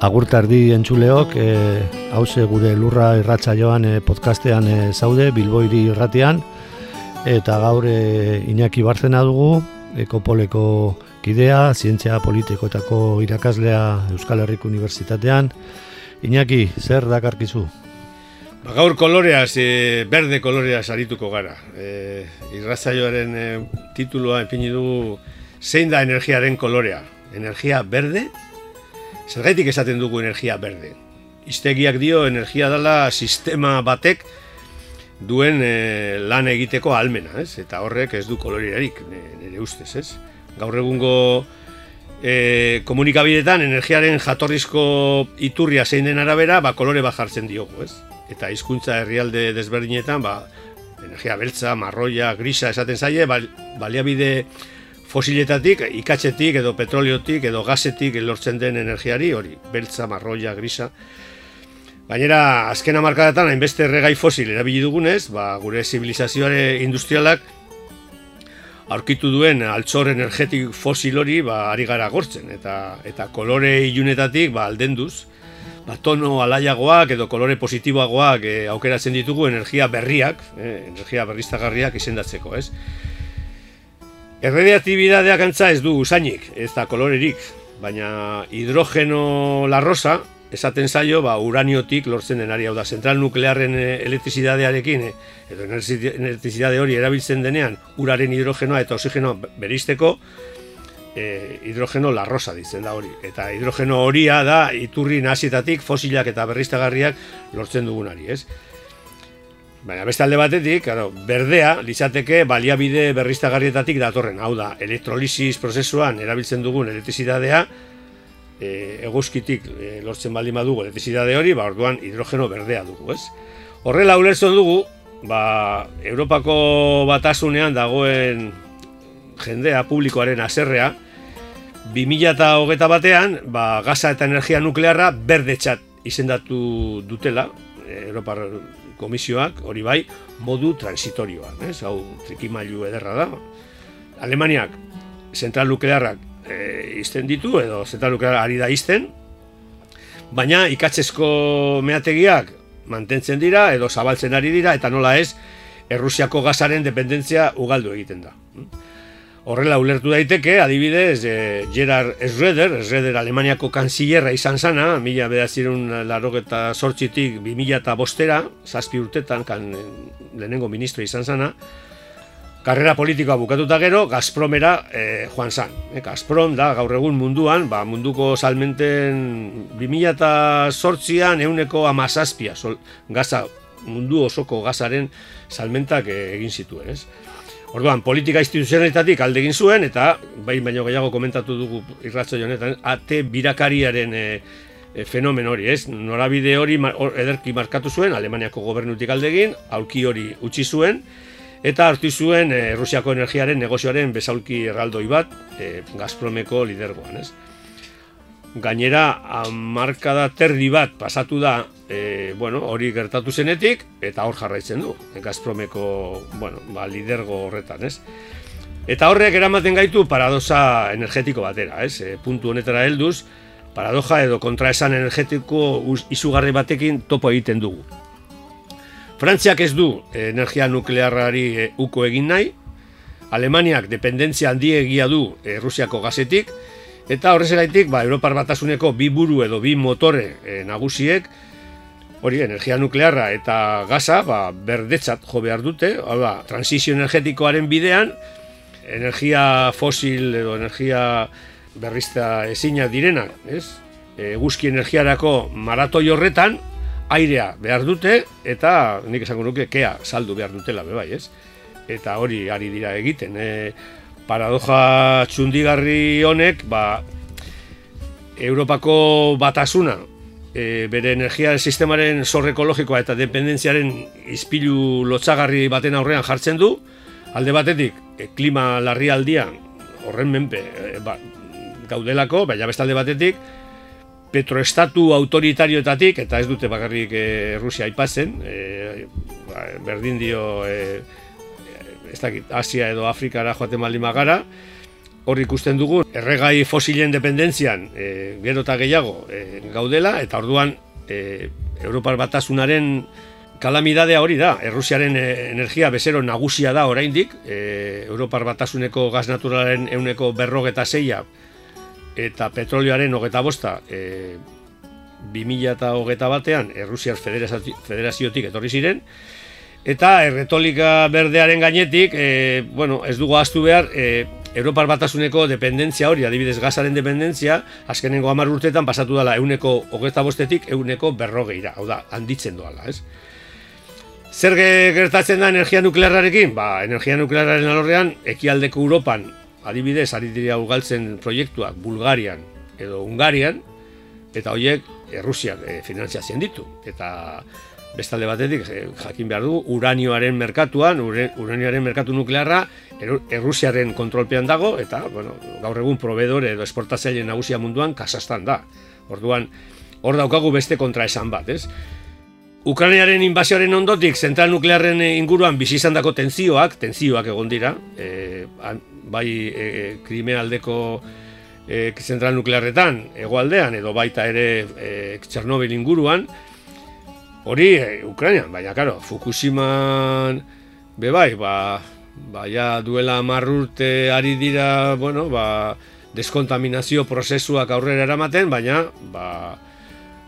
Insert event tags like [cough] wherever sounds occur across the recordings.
Agurtardi entzuleok, e, hause gure lurra irratza joan e, podcastean e, zaude, Bilboiri irratian, eta gaur e, Iñaki Barzena dugu, ekopoleko kidea, zientzia politikoetako irakaslea Euskal Herriko Unibertsitatean. Iñaki, zer dakarkizu? Ba, gaur koloreaz, e, berde koloreaz arituko gara. E, irratzaioaren e, tituloa epini dugu zein da energiaren kolorea. Energia berde Zergaitik esaten dugu energia berde. Iztegiak dio energia dela sistema batek duen e, lan egiteko almena, ez? Eta horrek ez du koloriarik, nire ustez, ez? Gaur egungo e, komunikabidetan energiaren jatorrizko iturria zein den arabera, ba, kolore bat jartzen diogu, ez? Eta hizkuntza herrialde desberdinetan, ba, energia beltza, marroia, grisa esaten zaie, ba, baliabide fosiletatik, ikatxetik edo petroliotik edo gazetik lortzen den energiari, hori, beltza, marroia, grisa. Gainera, azken amarkadatan, hainbeste erregai fosil erabili dugunez, ba, gure zibilizazioare industrialak aurkitu duen altxor energetik fosil hori ba, ari gara gortzen, eta, eta kolore ilunetatik ba, aldenduz, ba, tono alaiagoak edo kolore positiboagoak e, aukeratzen ditugu energia berriak, eh, energia berriztagarriak izendatzeko, ez? Erradiatibidadeak antza ez du usainik, ez da kolorerik, baina hidrogeno larrosa, esaten zaio, ba, uraniotik lortzen denari, hau da, zentral nuklearren eh, elektrizidadearekin, eh, edo elektrizidade hori erabiltzen denean, uraren hidrogenoa eta oxigenoa beristeko, e, hidrogeno larrosa ditzen da hori. Eta hidrogeno horia da, iturri nazietatik, fosilak eta berriztagarriak lortzen dugunari, ez? Baina beste alde batetik, claro, berdea, litzateke baliabide berriztagarrietatik datorren. Hau da, elektrolisis prozesuan erabiltzen dugun elektrizidadea, e, eguzkitik e, lortzen baldin badugu elektrizidade hori, ba, orduan hidrogeno berdea dugu, ez? Horrela ulertzen dugu, ba, Europako batasunean dagoen jendea, publikoaren aserrea, 2008 batean, ba, gaza eta energia nuklearra berdetxat izendatu dutela, Europar komisioak hori bai modu transitorioan, ez? Hau trikimailu ederra da. Alemaniak zentral nuklearrak e, izten ditu edo zentral nuklearrak ari da izten, baina ikatzezko meategiak mantentzen dira edo zabaltzen ari dira eta nola ez Errusiako gazaren dependentzia ugaldu egiten da. Horrela ulertu daiteke, adibidez, e, Gerard Schroeder, Schroeder Alemaniako kanzillerra izan zana, mila bedazirun larrogeta sortxitik bi mila eta bostera, zazpi urtetan, kan, lehenengo ministro izan zana, karrera politikoa bukatuta gero, Gazpromera e, joan zan. E, Gazprom da, gaur egun munduan, ba, munduko salmenten bi mila eta sortzian euneko amazazpia, sol, gaza, mundu osoko gazaren salmentak egin zituen, ez? Orduan, politika instituzionalitatik alde egin zuen, eta bai baino gehiago komentatu dugu irratzo honetan, ate birakariaren e, e, fenomen hori, ez? Norabide hori ederki markatu zuen, Alemaniako gobernutik alde egin, aurki hori utzi zuen, eta hartu zuen e, Rusiako energiaren negozioaren bezaulki erraldoi bat, e, Gazpromeko lidergoan, ez? Gainera, markada terdi bat pasatu da e, bueno, hori gertatu zenetik, eta hor jarraitzen du, Gazpromeko bueno, ba, lidergo horretan, ez? Eta horrek eramaten gaitu paradosa energetiko batera, ez? E, puntu honetara helduz, paradoja edo kontraesan energetiko izugarri batekin topo egiten dugu. Frantziak ez du energia nuklearrari e, uko egin nahi, Alemaniak dependentzia handiegia du e, Rusiako gazetik, Eta horrezeraitik, ba, Europar batasuneko bi buru edo bi motore e, nagusiek hori energia nuklearra eta gaza ba, berdetzat jo behar dute, hau da, transizio energetikoaren bidean, energia fosil edo energia berrizta ezina direnak, ez? Eguzki energiarako maratoi horretan, airea behar dute, eta nik esango nuke, kea saldu behar dutela, bebai, ez? Eta hori ari dira egiten. E, paradoja txundigarri honek, ba, Europako batasuna, e, bere energia sistemaren zorre ekologikoa eta dependentziaren izpilu lotxagarri baten aurrean jartzen du, alde batetik, e, klima larri aldian, horren menpe, e, ba, gaudelako, baina bestalde batetik, petroestatu autoritarioetatik, eta ez dute bakarrik e, Rusia aipatzen, e, ba, berdin dio e, ez dakit, Asia edo Afrikara joaten baldin magara, hor ikusten dugu erregai fosilen dependentzian e, gero eta gehiago e, gaudela eta orduan e, Europar batasunaren kalamidadea hori da, Errusiaren e, energia bezero nagusia da oraindik, e, Europar batasuneko gaz naturalaren euneko berrogeta zeia eta petrolioaren hogeta bosta e, 2000 eta hogeta batean Errusiar federaziotik etorri ziren, eta erretolika berdearen gainetik, e, bueno, ez dugu astu behar, e, Europar batasuneko dependentzia hori, adibidez gazaren dependentzia, azkenengo hamar urtetan pasatu dela euneko hogeta bostetik euneko berrogeira, hau da, handitzen doala, ez? Zer gertatzen da energia nuklearrarekin? Ba, energia nuklearraren alorrean, ekialdeko Europan, adibidez, ari dira ugaltzen proiektuak Bulgarian edo Ungarian, eta horiek Errusiak e, finantziatzen ditu. Eta bestalde batetik eh, jakin behar du uranioaren merkatuan, uranioaren merkatu nuklearra Errusiaren kontrolpean dago eta bueno, gaur egun proveedore edo esportatzaile nagusia munduan kasastan da. Orduan hor daukagu beste kontra esan bat, ez? Ukrainiaren inbazioaren ondotik zentral nuklearren inguruan bizi izandako tenzioak, tenzioak egon dira, e, bai e, Krimea aldeko e, zentral nuklearretan, egoaldean edo baita ere e, Txernobil inguruan, Hori, e, Ukrainian, baina, karo, Fukushiman, be bai, ba, ba, ja, duela marrurte ari dira, bueno, ba, deskontaminazio prozesuak aurrera eramaten, baina, ba,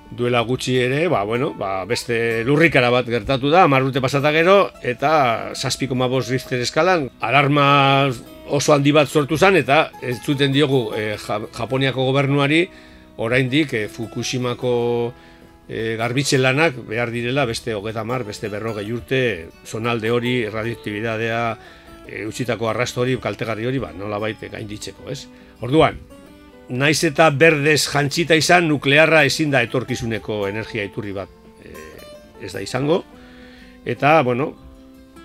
duela gutxi ere, ba, bueno, ba, beste lurrikara bat gertatu da, marrurte pasata gero, eta saspiko mabos Richter eskalan, alarma oso handi bat sortu zen, eta ez zuten diogu e, Japoniako gobernuari, oraindik e, Fukushimako e, garbitze lanak behar direla beste hogeta mar, beste berrogei urte, zonalde hori, radioaktibidadea, e, utzitako arrasto hori, kaltegarri hori, ba, nola baite gainditzeko, ez? Orduan, naiz eta berdez jantzita izan, nuklearra ezin da etorkizuneko energia iturri bat e, ez da izango, eta, bueno,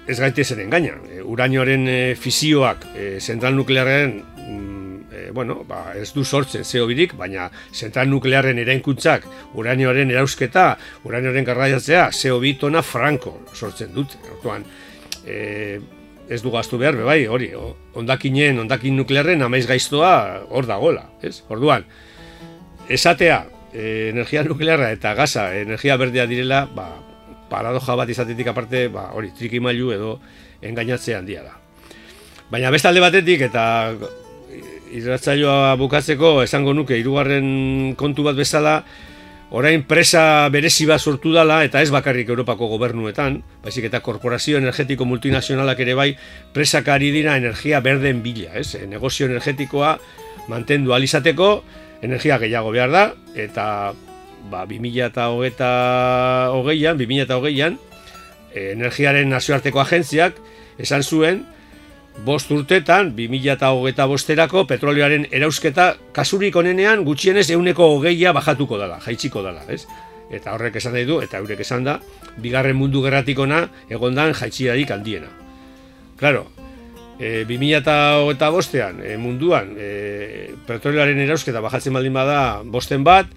ez gaitezen engaina. E, uranioaren e, fisioak e, zentral nuklearren e, bueno, ba, ez du sortzen zeo birik, baina zentral nuklearren erainkuntzak, uranioaren erausketa, uranioaren garraiatzea, zeo bitona franko sortzen dut. Orduan, e, ez du gaztu behar, bai, hori, ondakinen, ondakin nuklearren amaiz gaiztoa hor dagoela, ez? Orduan, esatea, e, energia nuklearra eta gaza, energia berdea direla, ba, paradoja bat izatetik aparte, ba, hori, trikimailu edo engainatzea handia da. Baina bestalde batetik eta irratzaioa bukatzeko esango nuke hirugarren kontu bat bezala orain presa berezi bat sortu dala eta ez bakarrik Europako gobernuetan, baizik eta korporazio energetiko multinazionalak ere bai presak ari dira energia berden bila, ez? E, negozio energetikoa mantendu alizateko, energia gehiago behar da eta ba 2028an, 2028an e, energiaren nazioarteko agentziak esan zuen bost urtetan, 2008 bosterako, petrolioaren erausketa kasurik onenean gutxienez euneko hogeia bajatuko dela, jaitsiko dela, ez? Eta horrek esan nahi du, eta eurek esan da, bigarren mundu gerratikona egondan jaitsiarik handiena. Claro, e, 2008 bostean, e, munduan, e, petrolioaren erausketa bajatzen baldin bada bosten bat,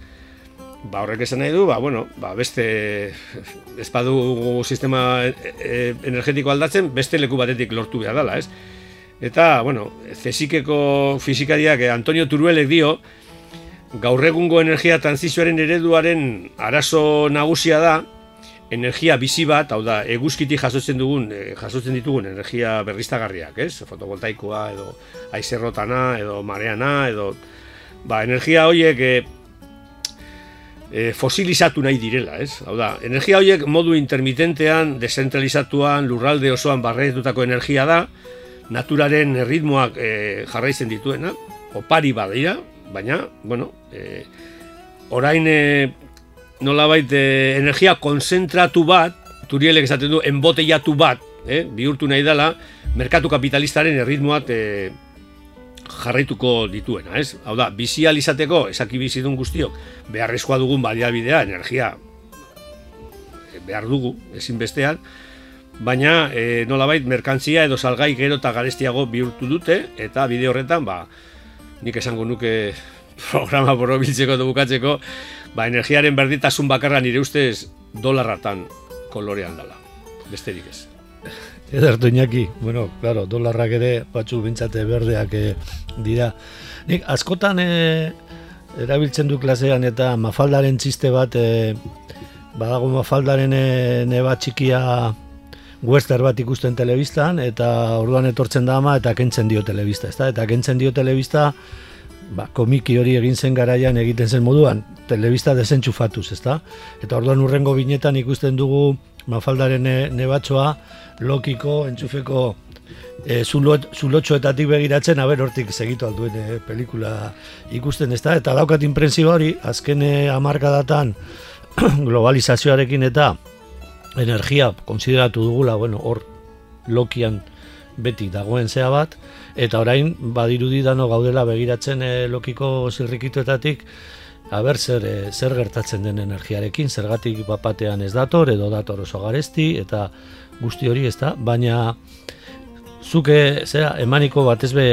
ba horrek esan nahi du, ba, bueno, ba, beste espadu sistema e, e, energetiko aldatzen, beste leku batetik lortu behar dela, ez? Eta, bueno, zesikeko fizikariak eh, Antonio Turuelek dio, gaur egungo energia transizioaren ereduaren arazo nagusia da, energia bizi bat, hau da, eguzkiti jasotzen dugun, e, jasotzen ditugun energia berriztagarriak, ez? Fotovoltaikoa, edo aizerrotana, edo mareana, edo... Ba, energia horiek, e, fosilizatu nahi direla, ez? Hau da, energia horiek modu intermitentean, desentralizatuan, lurralde osoan barretutako energia da, naturaren ritmoak e, jarraitzen dituena, opari badira, baina, bueno, e, orain e, nolabait e, energia konzentratu bat, turielek esaten du, enboteiatu bat, e, bihurtu nahi dela, merkatu kapitalistaren erritmoat e, jarraituko dituena, ez? Hau da, bizi izateko, esaki bizidun guztiok, beharrezkoa dugun baliabidea, energia, eh, behar dugu, ezinbestean, baina e, nolabait merkantzia edo salgai gero eta garestiago bihurtu dute, eta bide horretan, ba, nik esango nuke [laughs] programa borobiltzeko edo bukatzeko, ba, energiaren berditasun bakarra nire ustez dolarratan kolorean dela, besterik ez. [laughs] Edertu inaki, bueno, claro, dolarrak ere batzu bintzate berdeak e, dira. Nik, askotan e, erabiltzen du klasean eta mafaldaren txiste bat, e, badago mafaldaren e, neba txikia wester bat ikusten telebistan, eta orduan etortzen da ama eta kentzen dio telebista, ezta? Eta kentzen dio telebista, ba, komiki hori egin zen garaian egiten zen moduan, telebista desentxufatuz, ezta? Eta orduan urrengo binetan ikusten dugu mafaldaren ne, nebatxoa, lokiko, entzufeko e, zulotxoetatik begiratzen, haber hortik segitu alduen e, pelikula ikusten ez da, eta daukat imprensio hori, azken amarkadatan [clears throat] globalizazioarekin eta energia konsideratu dugula, bueno, hor lokian beti dagoen zea bat, eta orain badirudi dano gaudela begiratzen e, lokiko zirrikituetatik, Aber zer, e, zer gertatzen den energiarekin, zergatik bapatean ez dator, edo dator oso garesti, eta guzti hori, ez da, baina zuke, zera, emaniko batez be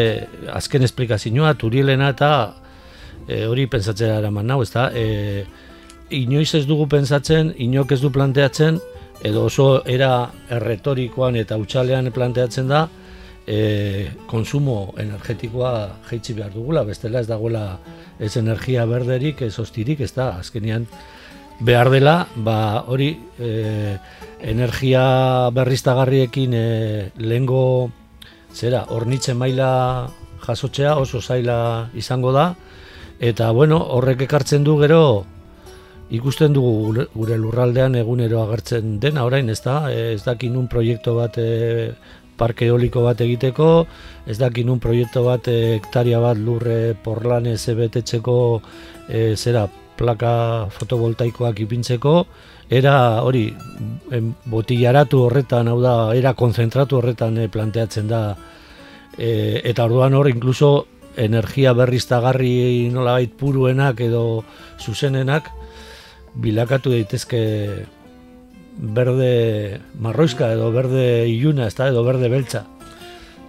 azken esplikazioa, turielena eta e, hori pentsatzea eraman nau, ez da, e, inoiz ez dugu pentsatzen, inok ez du planteatzen, edo oso era erretorikoan eta utxalean planteatzen da, e, konsumo energetikoa jeitsi behar dugula, bestela ez dagoela ez energia berderik, ez hostirik, ez da, azkenean, behar dela, ba, hori e, energia berriztagarriekin e, lehengo zera, ornitzen maila jasotzea oso zaila izango da, eta bueno, horrek ekartzen du gero ikusten dugu gure lurraldean egunero agertzen dena orain, ez da, ez dakin un proiektu bat e, parke eoliko bat egiteko, ez dakin un proiektu bat e, hektaria bat lurre porlan ez ebetetzeko e, zera, plaka fotovoltaikoak ipintzeko, era hori botillaratu horretan, hau da, era konzentratu horretan e, planteatzen da, e, eta orduan hor, inkluso energia berriztagarri nolabait puruenak edo zuzenenak, bilakatu daitezke berde marroizka edo berde iluna, ez edo berde beltza.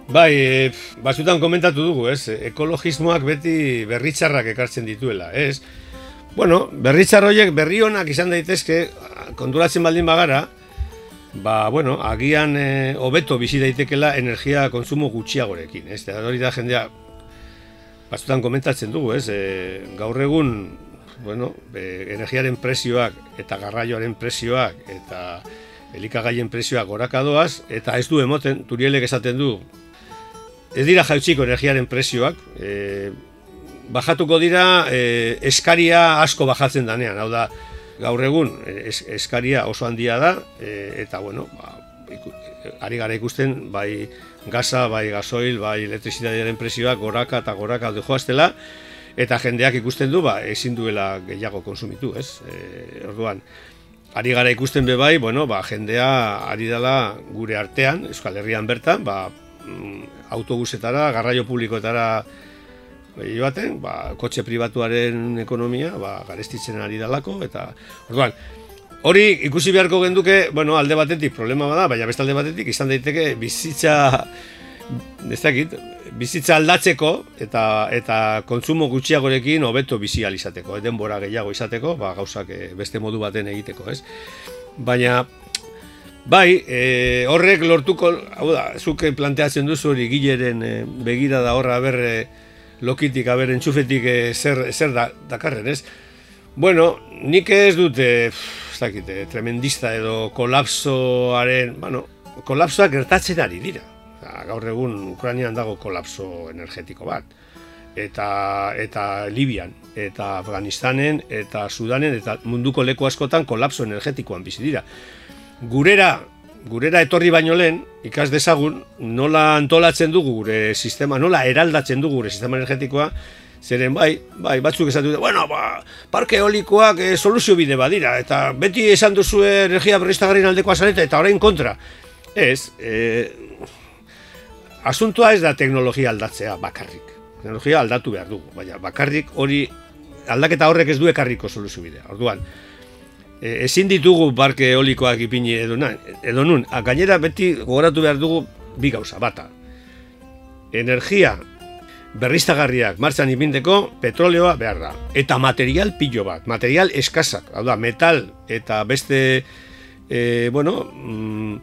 Bai, e, batzutan komentatu dugu, ez? Ekologismoak beti berritxarrak ekartzen dituela, ez? Bueno, berritzar horiek berri honak izan daitezke, konturatzen baldin bagara, ba, bueno, agian e, hobeto bizi daitekela energia konsumo gutxiagorekin, ez? Eta hori da jendea, batzutan komentatzen dugu, ez? E, gaur egun, bueno, e, energiaren presioak eta garraioaren presioak eta elikagaien presioak gorakadoaz, eta ez du emoten, turielek esaten du, ez dira jautziko energiaren presioak, e, bajatuko dira e, eskaria asko bajatzen danean, hau da, gaur egun eskaria oso handia da, e, eta bueno, ba, ari gara ikusten, bai gaza, bai gasoil, bai elektrizitatearen presioak goraka eta goraka joaztela, eta jendeak ikusten du, ba, ezin duela gehiago konsumitu, ez? E, orduan, ari gara ikusten be bai, bueno, ba, jendea ari dela gure artean, Euskal Herrian bertan, ba, mm, autobusetara, garraio publikoetara joaten, ba, kotxe pribatuaren ekonomia ba, garestitzen ari dalako, eta orduan, hori ikusi beharko genduke, bueno, alde batetik problema bada, baina beste alde batetik izan daiteke bizitza ez dakit, bizitza aldatzeko eta eta kontsumo gutxiagorekin hobeto bizi izateko, denbora gehiago izateko, ba, gauzak eh, beste modu baten egiteko, ez? Baina Bai, e, horrek lortuko, hau da, zuke planteatzen duzu hori gileren e, begira da horra berre lokitik, haber, entxufetik e, zer, zer da, dakarren, ez? Bueno, nik ez dute, ez dakite, tremendista edo kolapsoaren, bueno, kolapsoak gertatzen ari dira. gaur egun Ukrainian dago kolapso energetiko bat. eta, eta Libian, eta Afganistanen, eta Sudanen, eta munduko leku askotan kolapso energetikoan bizi dira. Gurera, gurera etorri baino lehen, ikas dezagun, nola antolatzen dugu gure sistema, nola eraldatzen dugu gure sistema energetikoa, Zeren bai, bai, batzuk esatu dute, bueno, ba, parke eolikoak e, soluzio bide badira, eta beti esan duzu energia berriztagarrien aldekoa zareta, eta orain kontra. Ez, e, asuntua ez da teknologia aldatzea bakarrik. Teknologia aldatu behar dugu, baina bakarrik hori aldaketa horrek ez du ekarriko soluzio bidea. Orduan, e, ezin ditugu parke eolikoak ipini edo, na, edo nun, gainera beti gogoratu behar dugu bi gauza, bata. Energia berriztagarriak martxan ipindeko petroleoa behar da. Eta material pilo bat, material eskasak, hau da, metal eta beste, e, bueno, mm,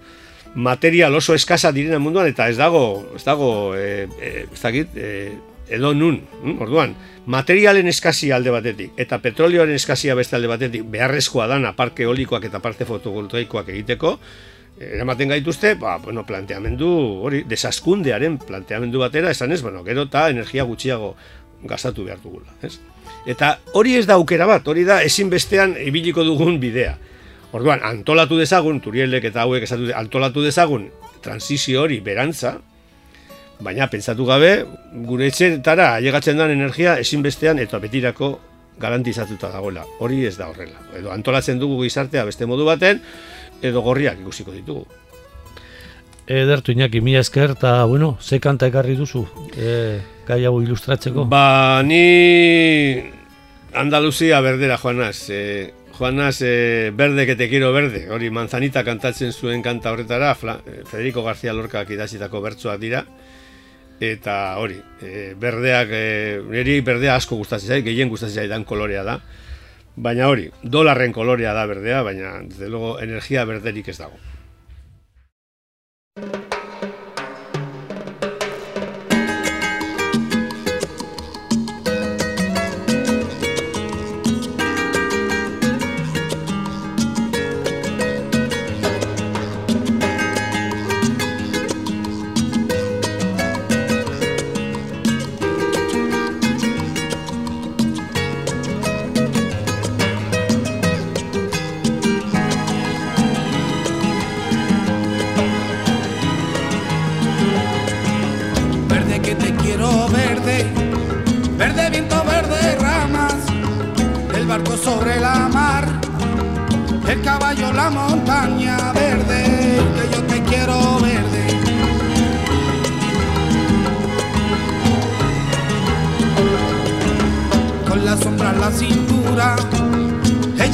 material oso eskasa direna munduan, eta ez dago, ez dago, e, e, ez dakit, e, edo nun, mm, orduan, materialen eskazia alde batetik, eta petroleoaren eskazia beste alde batetik, beharrezkoa dana parke olikoak eta parte fotovoltaikoak egiteko, eramaten gaituzte, ba, bueno, planteamendu hori, desaskundearen planteamendu batera, esan ez, bueno, gero eta energia gutxiago gastatu behar dugula, ez? Eta hori ez da aukera bat, hori da ezinbestean ibiliko dugun bidea. Orduan, antolatu dezagun, turielek eta hauek esatu antolatu dezagun, transizio hori berantza, baina pentsatu gabe, gure etxetara ailegatzen den energia ezinbestean eta betirako garantizatuta dagoela. Hori ez da horrela. Edo antolatzen dugu gizartea beste modu baten, edo gorriak ikusiko ditugu. Edertu inaki, mila esker, eta, bueno, ze kanta ekarri duzu, e, gai hau ilustratzeko? Ba, ni Andaluzia berdera joanaz, e, joanaz e, berde que te quiero berde, hori manzanita kantatzen zuen kanta horretara, Fla, Federico García Lorca idazitako bertsoak dira, eta hori, e, berdeak, e, niri berdea asko gustatzen zait, gehien gustatzen zaidan kolorea da, Baina hori, dolarren kolorea da berdea, baina, desde luego, energia berderik ez dago.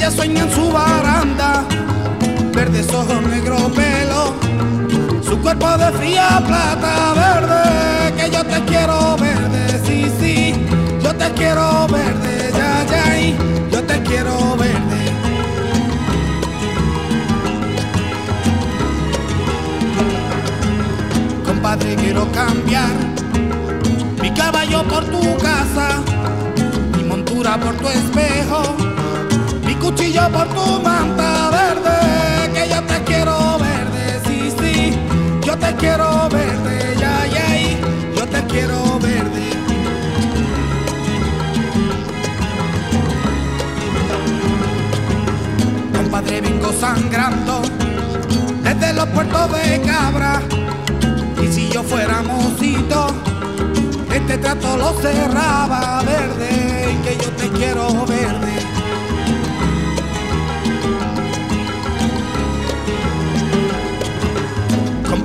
ella sueña en su baranda, verdes ojos, negro pelo, su cuerpo de fría plata verde, que yo te quiero verde, sí, sí, yo te quiero verde, ya, ya, y yo te quiero verde. Compadre, quiero cambiar mi caballo por tu casa, mi montura por tu espejo cuchillo por tu manta verde, que yo te quiero verde, sí, sí, yo te quiero verde, ya, ya, yo te quiero verde. Compadre vengo sangrando desde los puertos de Cabra, y si yo fuera mocito, este trato lo cerraba verde, que yo te quiero verde.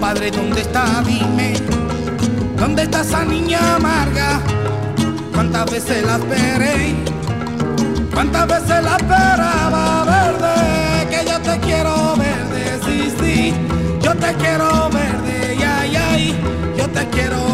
compadre, ¿dónde está? Dime, ¿dónde está esa niña amarga? ¿Cuántas veces la esperé? ¿Cuántas veces la esperaba verde? Que yo te quiero verde, sí, sí, yo te quiero verde, ay, ay, yo te quiero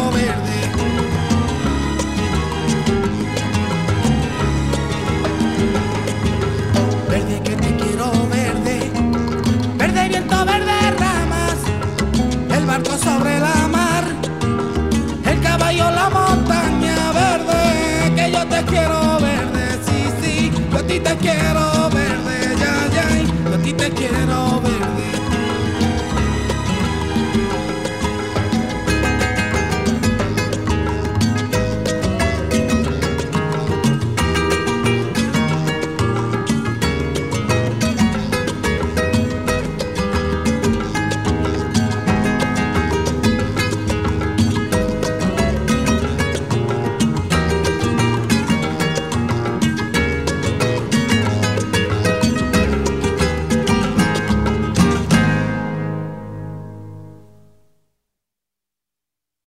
sobre la mar, el caballo, la montaña verde, que yo te quiero verde, sí, sí, yo a ti te quiero